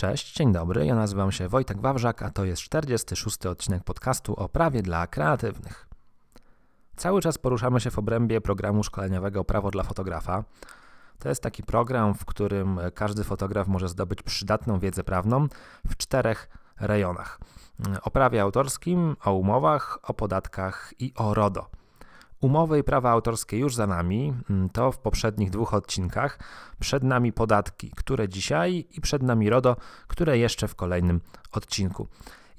Cześć, dzień dobry. Ja nazywam się Wojtek Wawrzak, a to jest 46. odcinek podcastu o prawie dla kreatywnych. Cały czas poruszamy się w obrębie programu szkoleniowego Prawo dla fotografa. To jest taki program, w którym każdy fotograf może zdobyć przydatną wiedzę prawną w czterech rejonach: o prawie autorskim, o umowach, o podatkach i o RODO. Umowy i prawa autorskie już za nami, mm, to w poprzednich dwóch odcinkach. Przed nami podatki, które dzisiaj, i przed nami RODO, które jeszcze w kolejnym odcinku.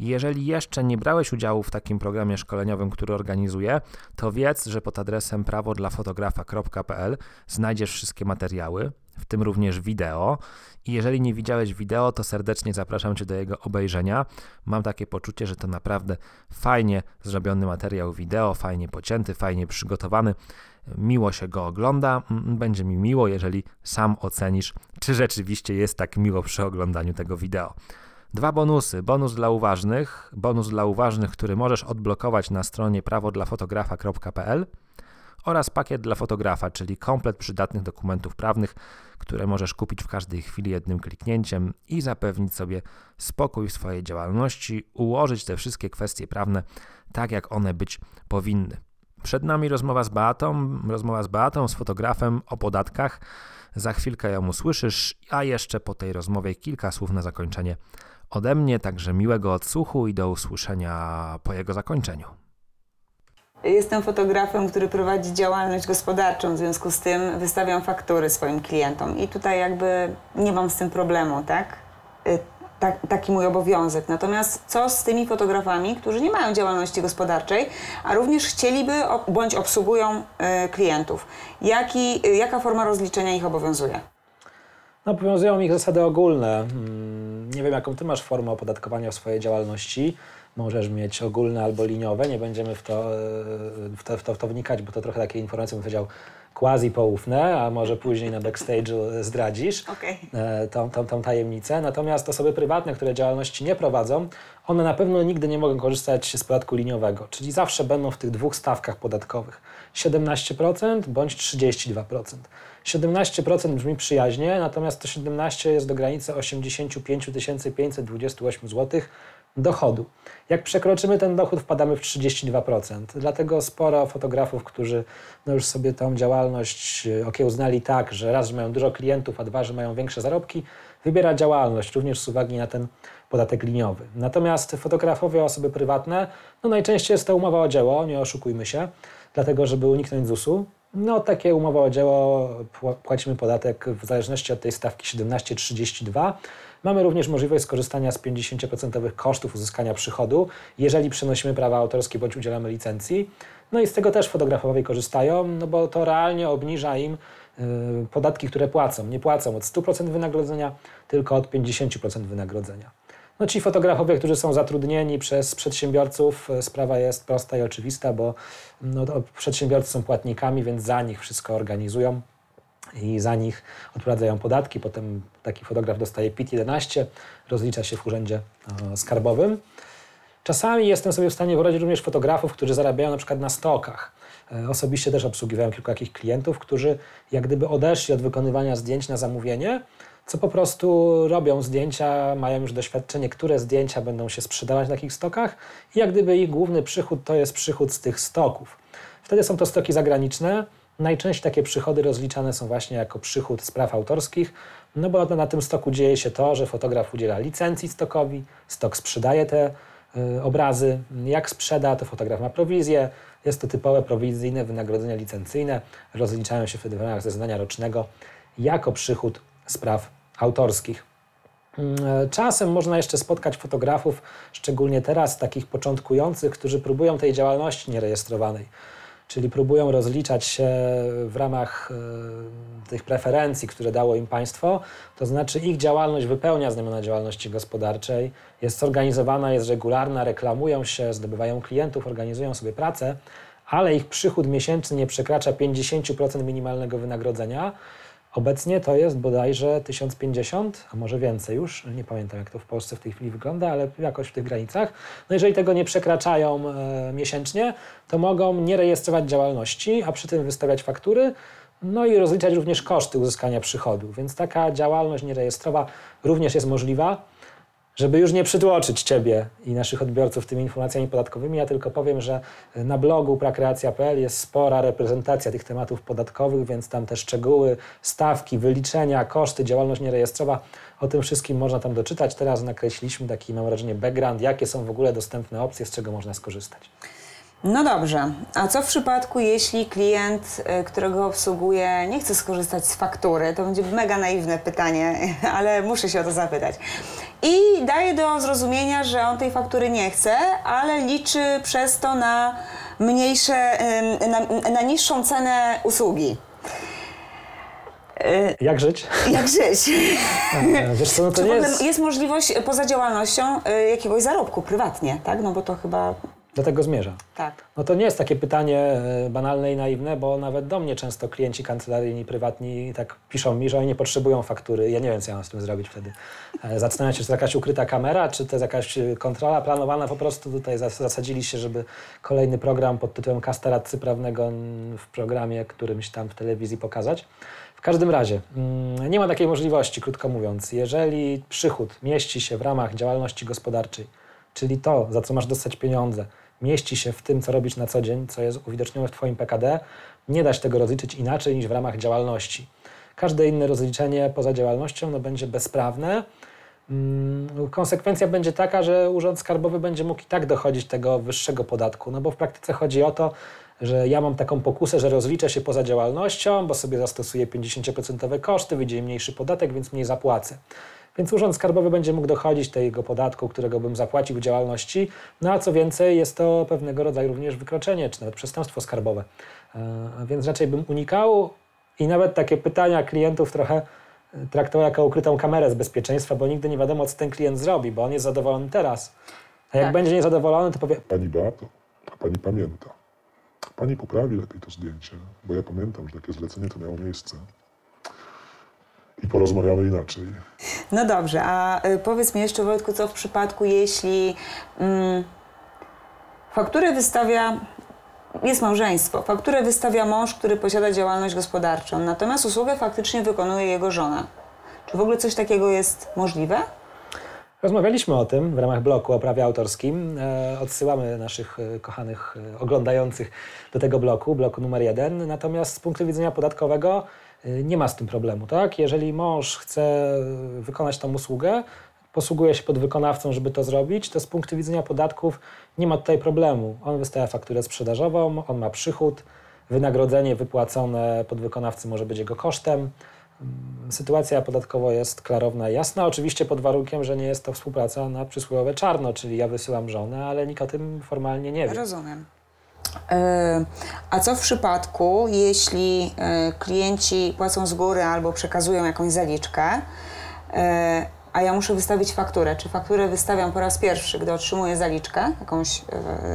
Jeżeli jeszcze nie brałeś udziału w takim programie szkoleniowym, który organizuję, to wiedz, że pod adresem prawodlafotografa.pl znajdziesz wszystkie materiały, w tym również wideo. I jeżeli nie widziałeś wideo, to serdecznie zapraszam Cię do jego obejrzenia. Mam takie poczucie, że to naprawdę fajnie zrobiony materiał wideo, fajnie pocięty, fajnie przygotowany. Miło się go ogląda. Będzie mi miło, jeżeli sam ocenisz, czy rzeczywiście jest tak miło przy oglądaniu tego wideo. Dwa bonusy. Bonus dla uważnych, bonus dla uważnych, który możesz odblokować na stronie prawodlafotografa.pl oraz pakiet dla fotografa, czyli komplet przydatnych dokumentów prawnych, które możesz kupić w każdej chwili jednym kliknięciem i zapewnić sobie spokój w swojej działalności, ułożyć te wszystkie kwestie prawne tak, jak one być powinny. Przed nami rozmowa z Beatą, rozmowa z Beatą, z fotografem o podatkach. Za chwilkę ją usłyszysz, a jeszcze po tej rozmowie kilka słów na zakończenie ode mnie, także miłego odsłuchu i do usłyszenia po jego zakończeniu. Jestem fotografem, który prowadzi działalność gospodarczą, w związku z tym wystawiam faktury swoim klientom i tutaj jakby nie mam z tym problemu, tak? Y, tak taki mój obowiązek. Natomiast co z tymi fotografami, którzy nie mają działalności gospodarczej, a również chcieliby bądź obsługują y, klientów? Jaki, y, jaka forma rozliczenia ich obowiązuje? No, obowiązują ich zasady ogólne. Mm, nie wiem, jaką ty masz formę opodatkowania w swojej działalności możesz mieć ogólne albo liniowe. Nie będziemy w to, e, w to, w to, w to wnikać, bo to trochę takie informacje, bym powiedział, quasi poufne, a może później na backstage'u zdradzisz okay. E, tą, tą, tą tajemnicę. Natomiast osoby prywatne, które działalności nie prowadzą, one na pewno nigdy nie mogą korzystać z podatku liniowego, czyli zawsze będą w tych dwóch stawkach podatkowych 17% bądź 32%. 17% brzmi przyjaźnie, natomiast to 17 jest do granicy 85 528 zł dochodu. Jak przekroczymy ten dochód, wpadamy w 32%. Dlatego sporo fotografów, którzy no już sobie tą działalność e, okiełznali tak, że raz, że mają dużo klientów, a dwa, że mają większe zarobki, wybiera działalność również z uwagi na ten podatek liniowy. Natomiast fotografowie, osoby prywatne, no najczęściej jest to umowa o dzieło, nie oszukujmy się, dlatego żeby uniknąć ZUS-u, no takie umowa o dzieło płacimy podatek w zależności od tej stawki 17,32 Mamy również możliwość skorzystania z 50% kosztów uzyskania przychodu, jeżeli przenosimy prawa autorskie bądź udzielamy licencji. No i z tego też fotografowie korzystają, no bo to realnie obniża im y, podatki, które płacą. Nie płacą od 100% wynagrodzenia, tylko od 50% wynagrodzenia. No ci fotografowie, którzy są zatrudnieni przez przedsiębiorców, y, sprawa jest prosta i oczywista, bo no, przedsiębiorcy są płatnikami, więc za nich wszystko organizują i za nich odprowadzają podatki. Potem taki fotograf dostaje PIT-11, rozlicza się w urzędzie e, skarbowym. Czasami jestem sobie w stanie wyobrazić również fotografów, którzy zarabiają na przykład na stokach. E, osobiście też obsługiwałem kilku takich klientów, którzy jak gdyby odeszli od wykonywania zdjęć na zamówienie, co po prostu robią zdjęcia, mają już doświadczenie, które zdjęcia będą się sprzedawać na takich stokach i jak gdyby ich główny przychód to jest przychód z tych stoków. Wtedy są to stoki zagraniczne, Najczęściej takie przychody rozliczane są właśnie jako przychód z praw autorskich, no bo na tym stoku dzieje się to, że fotograf udziela licencji stokowi, stok sprzedaje te obrazy. Jak sprzeda, to fotograf ma prowizję. Jest to typowe prowizyjne wynagrodzenia licencyjne. Rozliczają się wtedy w ramach zeznania rocznego jako przychód z praw autorskich. Mm, czasem można jeszcze spotkać fotografów, szczególnie teraz takich początkujących, którzy próbują tej działalności nierejestrowanej czyli próbują rozliczać się w ramach e, tych preferencji, które dało im państwo, to znaczy ich działalność wypełnia znamiona działalności gospodarczej, jest zorganizowana, jest regularna, reklamują się, zdobywają klientów, organizują sobie pracę, ale ich przychód miesięczny nie przekracza 50% minimalnego wynagrodzenia, Obecnie to jest bodajże 1050, a może więcej już, nie pamiętam jak to w Polsce w tej chwili wygląda, ale jakoś w tych granicach. No jeżeli tego nie przekraczają e, miesięcznie, to mogą nie rejestrować działalności, a przy tym wystawiać faktury, no i rozliczać również koszty uzyskania przychodu. Więc taka działalność nierejestrowa również jest możliwa. Żeby już nie przytłoczyć Ciebie i naszych odbiorców tymi informacjami podatkowymi, ja tylko powiem, że na blogu prakreacja.pl jest spora reprezentacja tych tematów podatkowych, więc tam te szczegóły, stawki, wyliczenia, koszty, działalność nierejestrowa, o tym wszystkim można tam doczytać. Teraz nakreśliliśmy taki, mam wrażenie, background, jakie są w ogóle dostępne opcje, z czego można skorzystać. No dobrze, a co w przypadku, jeśli klient, y, którego obsługuję, nie chce skorzystać z faktury? To będzie mega naiwne pytanie, ale muszę się o to zapytać. I daje do zrozumienia, że on tej faktury nie chce, ale liczy przez to na mniejsze, na, na niższą cenę usługi. Jak żyć? Jak żyć? Wiesz co, no to Czy nie jest... jest możliwość y, poza działalnością y, jakiegoś zarobku prywatnie, tak? No bo to chyba Do tego zmierza. tak. No to nie jest takie pytanie e, banalne i naiwne, bo nawet do mnie często klienci kancelaryjni, prywatni tak piszą mi, że oni nie potrzebują faktury. Ja nie wiem, co ja mam z tym zrobić wtedy. E, Zastanawiam się, czy to jakaś ukryta kamera, czy to jest jakaś e, kontrola planowana. Po prostu tutaj zas- zasadzili się, żeby kolejny program pod tytułem Kasta Radcy Prawnego w programie którymś tam w telewizji pokazać. W każdym razie, mm, nie ma takiej możliwości, krótko mówiąc. Jeżeli przychód mieści się w ramach działalności gospodarczej, czyli to, za co masz dostać pieniądze, mieści się w tym, co robisz na co dzień, co jest uwidocznione w Twoim PKD, nie da się tego rozliczyć inaczej niż w ramach działalności. Każde inne rozliczenie poza działalnością no, będzie bezprawne. Mm, Konsekwencja będzie taka, że Urząd Skarbowy będzie mógł i tak dochodzić tego wyższego podatku, no bo w praktyce chodzi o to, że ja mam taką pokusę, że rozliczę się poza działalnością, bo sobie zastosuję 50% koszty, wyjdzie mniejszy podatek, więc mniej zapłacę. Więc Urząd Skarbowy będzie mógł dochodzić tego podatku, którego bym zapłacił w działalności. No a co więcej, jest to pewnego rodzaju również wykroczenie, czy nawet przestępstwo skarbowe. E, Więc raczej bym unikał i nawet takie pytania klientów trochę e, traktował jako ukrytą kamerę z bezpieczeństwa, bo nigdy nie wiadomo, co ten klient zrobi, bo on jest zadowolony teraz. A jak Tak. będzie niezadowolony, to powie, Pani Beato, a pani pamięta. Pani poprawi lepiej to zdjęcie, bo ja pamiętam, że takie zlecenie to miało miejsce. I porozmawiamy inaczej. No dobrze, a y, powiedz mi jeszcze Wojtku, co w przypadku, jeśli mm, fakturę wystawia, jest małżeństwo, fakturę wystawia mąż, który posiada działalność gospodarczą, natomiast usługę faktycznie wykonuje jego żona. Czy w ogóle coś takiego jest możliwe? Rozmawialiśmy o tym w ramach bloku o prawie autorskim. E, odsyłamy naszych e, kochanych e, oglądających do tego bloku, bloku numer jeden. Natomiast z punktu widzenia podatkowego nie ma z tym problemu. Tak? Jeżeli mąż chce wykonać tą usługę, posługuje się podwykonawcą, żeby to zrobić, to z punktu widzenia podatków nie ma tutaj problemu. On wystawia fakturę sprzedażową, on ma przychód, wynagrodzenie wypłacone podwykonawcy może być jego kosztem. Sytuacja podatkowo jest klarowna i jasna, oczywiście pod warunkiem, że nie jest to współpraca na przysłowiowe czarno, czyli ja wysyłam żonę, ale nikt o tym formalnie nie wie. Rozumiem. E, A co w przypadku, jeśli e, klienci płacą z góry albo przekazują jakąś zaliczkę, e, a ja muszę wystawić fakturę? Czy fakturę wystawiam po raz pierwszy, gdy otrzymuję zaliczkę, jakąś,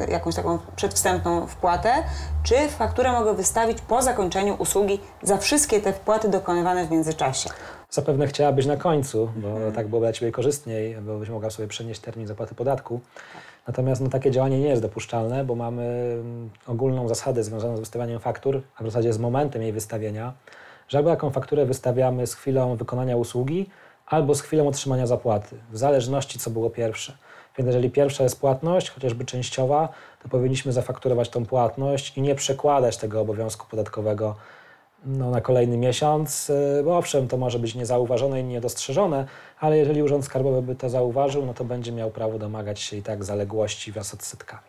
jakąś taką przedwstępną wpłatę, czy fakturę mogę wystawić po zakończeniu usługi za wszystkie te wpłaty dokonywane w międzyczasie? Zapewne chciałabyś na końcu, bo tak byłoby dla Ciebie korzystniej, bo byś mogła sobie przenieść termin zapłaty podatku. Natomiast no, takie działanie nie jest dopuszczalne, bo mamy mm, ogólną zasadę związaną z wystawianiem faktur, a w zasadzie z momentem jej wystawienia, że albo taką fakturę wystawiamy z chwilą wykonania usługi, albo z chwilą otrzymania zapłaty, w zależności co było pierwsze. Więc jeżeli pierwsza jest płatność, chociażby częściowa, to powinniśmy zafakturować tą płatność i nie przekładać tego obowiązku podatkowego no, na kolejny miesiąc, y, bo owszem, to może być niezauważone i niedostrzeżone, ale jeżeli Urząd Skarbowy by to zauważył, no to będzie miał prawo domagać się i tak zaległości wraz odsetkami.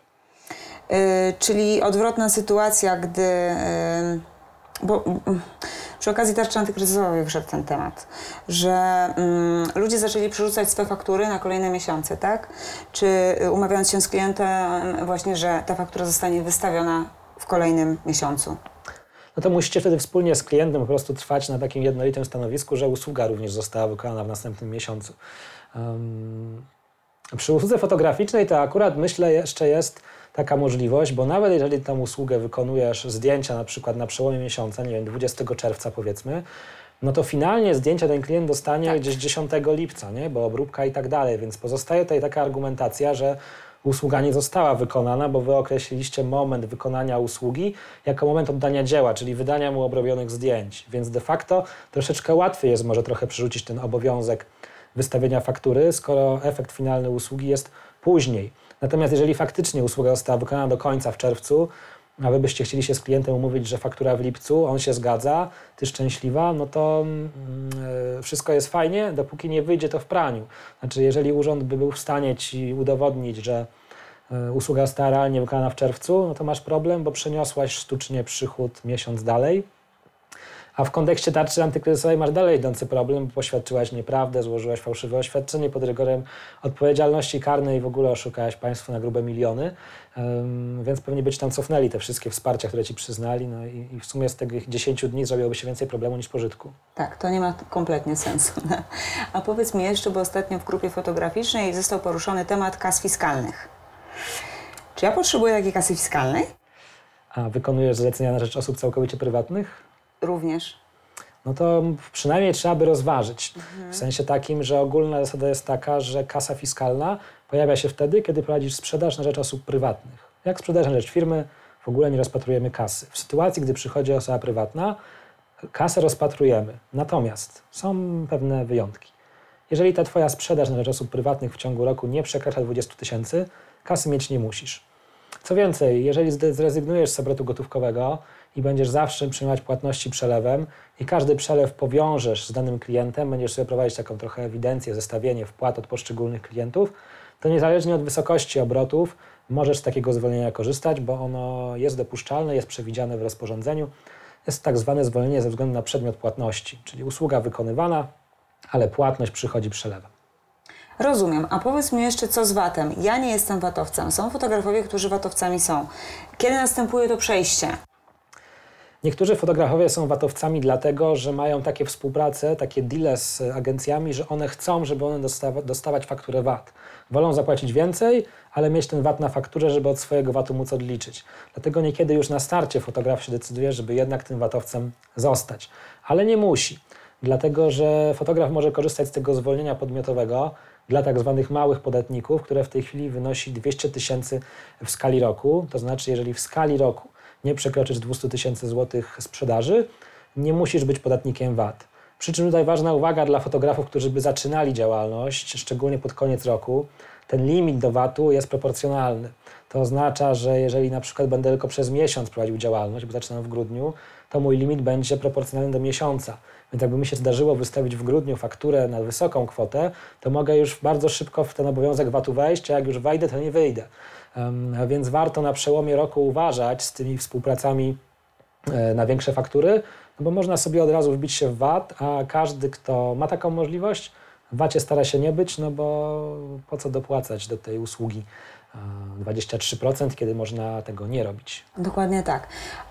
Y, czyli odwrotna sytuacja, gdy. y, bo mm, przy okazji tarczy antykryzysowej wyszedł ten temat, że mm, ludzie zaczęli przerzucać swoje faktury na kolejne miesiące, tak? Czy y, umawiając się z klientem, właśnie, że ta faktura zostanie wystawiona w kolejnym miesiącu? No to musicie wtedy wspólnie z klientem po prostu trwać na takim jednolitym stanowisku, że usługa również została wykonana w następnym miesiącu. Um, przy usłudze fotograficznej to akurat myślę jeszcze jest taka możliwość, bo nawet jeżeli tą usługę wykonujesz zdjęcia na przykład na przełomie miesiąca, nie wiem, 20 czerwca powiedzmy, no to finalnie zdjęcia ten klient dostanie Tak. gdzieś 10 lipca, nie? bo obróbka i tak dalej, więc pozostaje tutaj taka argumentacja, że usługa nie została wykonana, bo wy określiliście moment wykonania usługi jako moment oddania dzieła, czyli wydania mu obrobionych zdjęć. Więc de facto troszeczkę łatwiej jest może trochę przerzucić ten obowiązek wystawienia faktury, skoro efekt finalny usługi jest później. Natomiast jeżeli faktycznie usługa została wykonana do końca w czerwcu, a wy byście chcieli się z klientem umówić, że faktura w lipcu, on się zgadza, ty szczęśliwa, no to e, wszystko jest fajnie, dopóki nie wyjdzie to w praniu. Znaczy, jeżeli urząd by był w stanie ci udowodnić, że e, usługa została realnie wykonana w czerwcu, no to masz problem, bo przeniosłaś sztucznie przychód miesiąc dalej, a w kontekście tarczy antykryzysowej masz dalej idący problem, bo poświadczyłaś nieprawdę, złożyłaś fałszywe oświadczenie pod rygorem odpowiedzialności karnej i w ogóle oszukałaś państwo na grube miliony, więc pewnie by ci tam cofnęli te wszystkie wsparcia, które ci przyznali, no i, i w sumie z tych 10 dni zrobiłoby się więcej problemu niż pożytku. Tak, to nie ma kompletnie sensu. A powiedz mi jeszcze, bo ostatnio w grupie fotograficznej został poruszony temat kas fiskalnych. Czy ja potrzebuję takiej kasy fiskalnej? A wykonujesz zlecenia na rzecz osób całkowicie prywatnych? Również. no to przynajmniej trzeba by rozważyć. W sensie takim, że ogólna zasada jest taka, że kasa fiskalna pojawia się wtedy, kiedy prowadzisz sprzedaż na rzecz osób prywatnych. Jak sprzedaż na rzecz firmy, w ogóle nie rozpatrujemy kasy. W sytuacji, gdy przychodzi osoba prywatna, kasę rozpatrujemy. Natomiast są pewne wyjątki. Jeżeli ta Twoja sprzedaż na rzecz osób prywatnych w ciągu roku nie przekracza 20 tysięcy, kasy mieć nie musisz. Co więcej, jeżeli zrezygnujesz z obrotu gotówkowego i będziesz zawsze przyjmować płatności przelewem i każdy przelew powiążesz z danym klientem, będziesz sobie prowadzić taką trochę ewidencję, zestawienie wpłat od poszczególnych klientów, to niezależnie od wysokości obrotów możesz z takiego zwolnienia korzystać, bo ono jest dopuszczalne, jest przewidziane w rozporządzeniu. Jest tak zwane zwolnienie ze względu na przedmiot płatności, czyli usługa wykonywana, ale płatność przychodzi przelewem. Rozumiem. A powiedz mi jeszcze, co z VAT-em? Ja nie jestem VAT-owcem. Są fotografowie, którzy VAT-owcami są. Kiedy następuje to przejście? Niektórzy fotografowie są watowcami dlatego, że mają takie współprace, takie deale z agencjami, że one chcą, żeby one dostawa, dostawać fakturę VAT. Wolą zapłacić więcej, ale mieć ten VAT na fakturze, żeby od swojego VAT-u móc odliczyć. Dlatego niekiedy już na starcie fotograf się decyduje, żeby jednak tym VAT-owcem zostać. Ale nie musi, dlatego że fotograf może korzystać z tego zwolnienia podmiotowego dla tak zwanych małych podatników, które w tej chwili wynosi 200 tysięcy w skali roku. To znaczy, jeżeli w skali roku nie przekroczysz 200 tysięcy złotych sprzedaży, nie musisz być podatnikiem VAT. Przy czym tutaj ważna uwaga dla fotografów, którzy by zaczynali działalność, szczególnie pod koniec roku, ten limit do VAT-u jest proporcjonalny. To oznacza, że jeżeli na przykład będę tylko przez miesiąc prowadził działalność, bo zaczynam w grudniu, to mój limit będzie proporcjonalny do miesiąca. Więc jakby mi się zdarzyło wystawić w grudniu fakturę na wysoką kwotę, to mogę już bardzo szybko w ten obowiązek VAT-u wejść, a jak już wejdę, to nie wyjdę. Więc warto na przełomie roku uważać z tymi współpracami e, na większe faktury, no bo można sobie od razu wbić się w VAT, a każdy, kto ma taką możliwość, w VAT-cie stara się nie być, no bo po co dopłacać do tej usługi 23%, kiedy można tego nie robić. Dokładnie tak.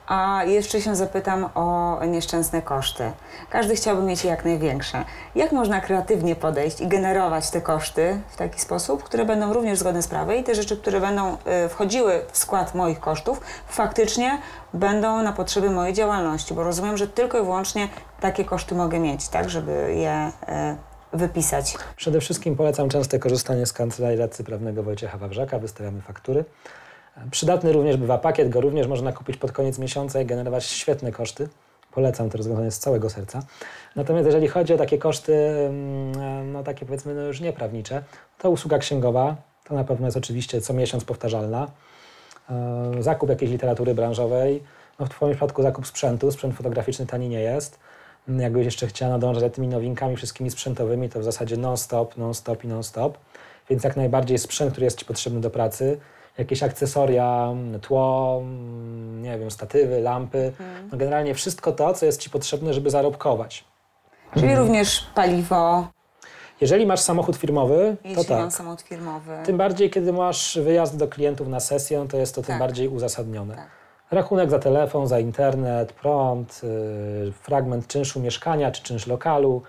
A jeszcze się zapytam o nieszczęsne koszty. Każdy chciałby mieć je jak największe. Jak można kreatywnie podejść i generować te koszty w taki sposób, które będą również zgodne z prawem i te rzeczy, które będą y, wchodziły w skład moich kosztów, faktycznie będą na potrzeby mojej działalności, bo rozumiem, że tylko i wyłącznie takie koszty mogę mieć, tak, żeby je y, wypisać. Przede wszystkim polecam częste korzystanie z kancelarii radcy prawnego Wojciecha Wawrzaka, wystawiamy faktury. Przydatny również bywa pakiet, go również można kupić pod koniec miesiąca i generować świetne koszty. Polecam to rozwiązanie z całego serca. Natomiast jeżeli chodzi o takie koszty, mm, no takie powiedzmy no już nieprawnicze, to usługa księgowa, to na pewno jest oczywiście co miesiąc powtarzalna. E, Zakup jakiejś literatury branżowej, no w Twoim przypadku zakup sprzętu, sprzęt fotograficzny tani nie jest. Jakbyś jeszcze chciała nadążać za tymi nowinkami wszystkimi sprzętowymi, to w zasadzie non-stop, non-stop i non-stop. Więc jak najbardziej sprzęt, który jest Ci potrzebny do pracy, jakieś akcesoria, tło, nie wiem, statywy, lampy, no generalnie wszystko to, co jest Ci potrzebne, żeby zarobkować. Czyli również paliwo, Jeżeli masz samochód firmowy, to jeśli tak. mam samochód firmowy. Tym bardziej, kiedy masz wyjazd do klientów na sesję, to jest to tym Tak. bardziej uzasadnione. Tak. Rachunek za telefon, za internet, prąd, yy, fragment czynszu mieszkania czy czynsz lokalu.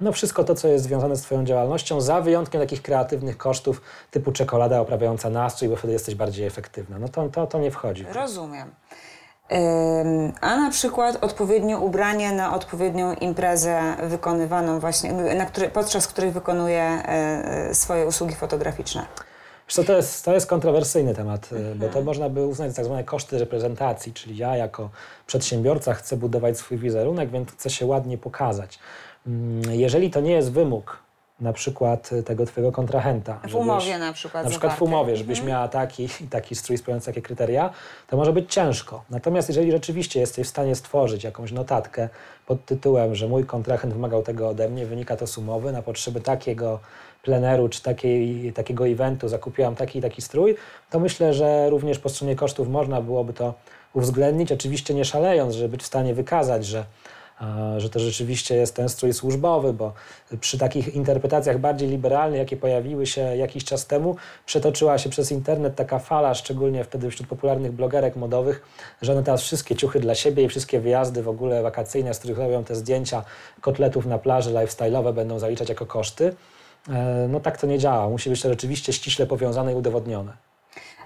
No wszystko to, co jest związane z Twoją działalnością, za wyjątkiem takich kreatywnych kosztów typu czekolada oprawiająca nastrój, bo wtedy jesteś bardziej efektywna. No to, to, to nie wchodzi. Rozumiem. A na przykład odpowiednie ubranie na odpowiednią imprezę wykonywaną właśnie, na której, podczas której wykonuję e, e, swoje usługi fotograficzne. Co, to, jest, to jest kontrowersyjny temat, y, bo to można by uznać za tak zwane koszty reprezentacji, czyli ja jako przedsiębiorca chcę budować swój wizerunek, więc chcę się ładnie pokazać. Mm, Jeżeli to nie jest wymóg na przykład tego twojego kontrahenta. W żebyś- umowie na przykład na przykład w zawarty. umowie, żebyś miała taki i taki strój spełniający takie kryteria, to może być ciężko. Natomiast jeżeli rzeczywiście jesteś w stanie stworzyć jakąś notatkę pod tytułem, że mój kontrahent wymagał tego ode mnie, wynika to z umowy, na potrzeby takiego pleneru czy takiej, takiego eventu zakupiłam taki i taki strój, to myślę, że również po stronie kosztów można byłoby to uwzględnić, oczywiście nie szalejąc, żeby być w stanie wykazać, że że to rzeczywiście jest ten strój służbowy, bo przy takich interpretacjach bardziej liberalnych, jakie pojawiły się jakiś czas temu, przetoczyła się przez internet taka fala, szczególnie wtedy wśród popularnych blogerek modowych, że one teraz wszystkie ciuchy dla siebie i wszystkie wyjazdy w ogóle wakacyjne, z których robią te zdjęcia kotletów na plaży lifestyle'owe będą zaliczać jako koszty. E, No tak to nie działa. Musi być to rzeczywiście ściśle powiązane i udowodnione.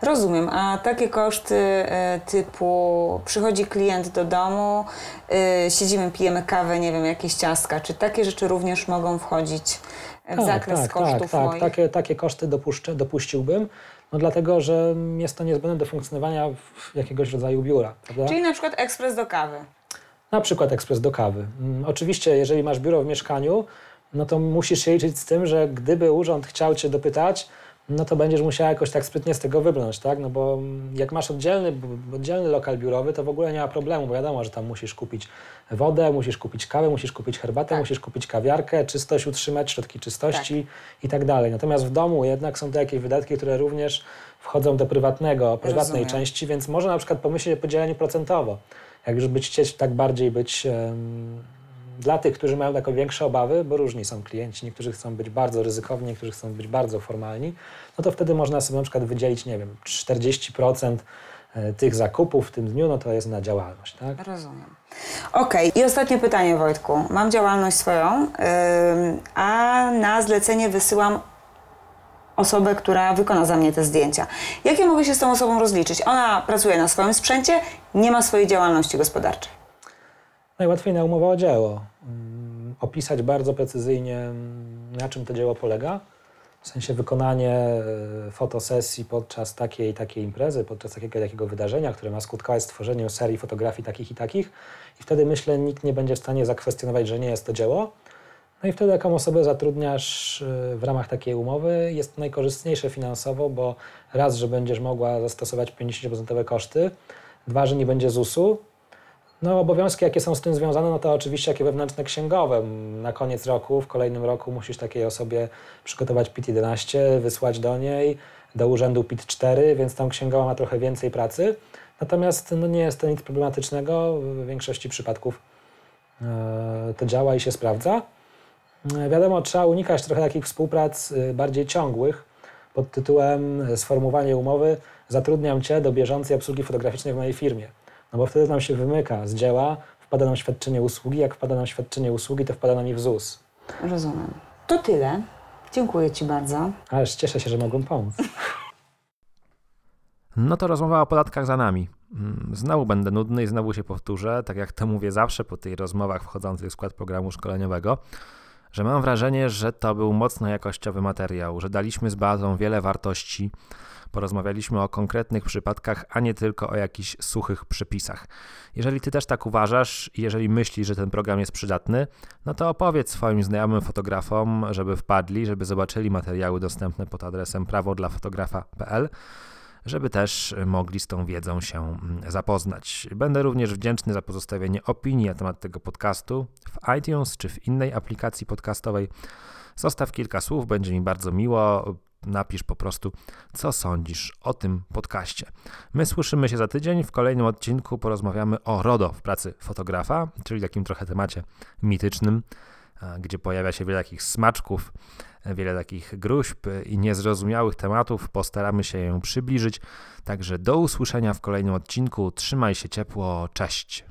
Rozumiem, a takie koszty e, typu przychodzi klient do domu, e, siedzimy, pijemy kawę, nie wiem, jakieś ciastka, czy takie rzeczy również mogą wchodzić w zakres kosztów tak, tak. moich? Takie, takie koszty dopuszczę, dopuściłbym, no dlatego, że jest to niezbędne do funkcjonowania jakiegoś rodzaju biura. Prawda? Czyli na przykład ekspres do kawy. Na przykład ekspres do kawy. Mm, Oczywiście, jeżeli masz biuro w mieszkaniu, no to musisz się liczyć z tym, że gdyby urząd chciał cię dopytać, no to będziesz musiała jakoś tak sprytnie z tego wybrnąć, tak? No bo mm, jak masz oddzielny, oddzielny lokal biurowy, to w ogóle nie ma problemu, bo wiadomo, że tam musisz kupić wodę, musisz kupić kawę, musisz kupić herbatę, Tak. musisz kupić kawiarkę, czystość utrzymać, środki czystości i tak dalej. Natomiast w domu jednak są to jakieś wydatki, które również wchodzą do prywatnego, prywatnej Rozumiem. części, więc można na przykład pomyśleć o podzieleniu procentowo. Jak już być chcieć tak bardziej być dla tych, którzy mają takie większe obawy, bo różni są klienci, niektórzy chcą być bardzo ryzykowni, niektórzy chcą być bardzo formalni, no to wtedy można sobie na przykład wydzielić, nie wiem, 40% e, tych zakupów w tym dniu, no to jest na działalność, tak? Rozumiem. Okej, i ostatnie pytanie, Wojtku. Mam działalność swoją, a na zlecenie wysyłam osobę, która wykona za mnie te zdjęcia. Jak ja mogę się z tą osobą rozliczyć? Ona pracuje na swoim sprzęcie, nie ma swojej działalności gospodarczej. Najłatwiej na umowę o dzieło. Mm, Opisać bardzo precyzyjnie, mm, na czym to dzieło polega. W sensie wykonanie e, fotosesji podczas takiej takiej imprezy, podczas takiego takiego wydarzenia, które ma skutkować stworzeniem serii fotografii takich i takich. I wtedy myślę, nikt nie będzie w stanie zakwestionować, że nie jest to dzieło. No i wtedy jaką osobę zatrudniasz e, w ramach takiej umowy jest to najkorzystniejsze finansowo, bo raz, że będziesz mogła zastosować 50% koszty, dwa, że nie będzie ZUS-u, no, obowiązki, jakie są z tym związane, no to oczywiście jakie wewnętrzne księgowe. Na koniec roku, w kolejnym roku musisz takiej osobie przygotować PIT-11, wysłać do niej, do urzędu PIT-4, więc tam księgowa ma trochę więcej pracy. Natomiast no, nie jest to nic problematycznego. W większości przypadków e, to działa i się sprawdza. E, Wiadomo, trzeba unikać trochę takich współprac e, bardziej ciągłych pod tytułem sformułowanie umowy zatrudniam Cię do bieżącej obsługi fotograficznej w mojej firmie. No bo wtedy nam się wymyka z dzieła, wpada nam świadczenie usługi, jak wpada nam świadczenie usługi, to wpada nam i w ZUS. Rozumiem. To tyle. Dziękuję Ci bardzo. Ależ cieszę się, że mogłem pomóc. No to rozmowa o podatkach za nami. Mm, Znowu będę nudny i znowu się powtórzę, tak jak to mówię zawsze po tych rozmowach wchodzących w skład programu szkoleniowego, że mam wrażenie, że to był mocno jakościowy materiał, że daliśmy z bazą wiele wartości, porozmawialiśmy o konkretnych przypadkach, a nie tylko o jakichś suchych przepisach. Jeżeli ty też tak uważasz jeżeli myślisz, że ten program jest przydatny, no to opowiedz swoim znajomym fotografom, żeby wpadli, żeby zobaczyli materiały dostępne pod adresem prawodlafotografa.pl żeby też mogli z tą wiedzą się mm, zapoznać. Będę również wdzięczny za pozostawienie opinii na temat tego podcastu w iTunes czy w innej aplikacji podcastowej. Zostaw kilka słów, będzie mi bardzo miło. Napisz po prostu, co sądzisz o tym podcaście. My słyszymy się za tydzień. W kolejnym odcinku porozmawiamy o RODO w pracy fotografa, czyli takim trochę temacie mitycznym, a, gdzie pojawia się wiele takich smaczków, wiele takich gruźb i niezrozumiałych tematów. Postaramy się ją przybliżyć. Także do usłyszenia w kolejnym odcinku. Trzymaj się ciepło. Cześć.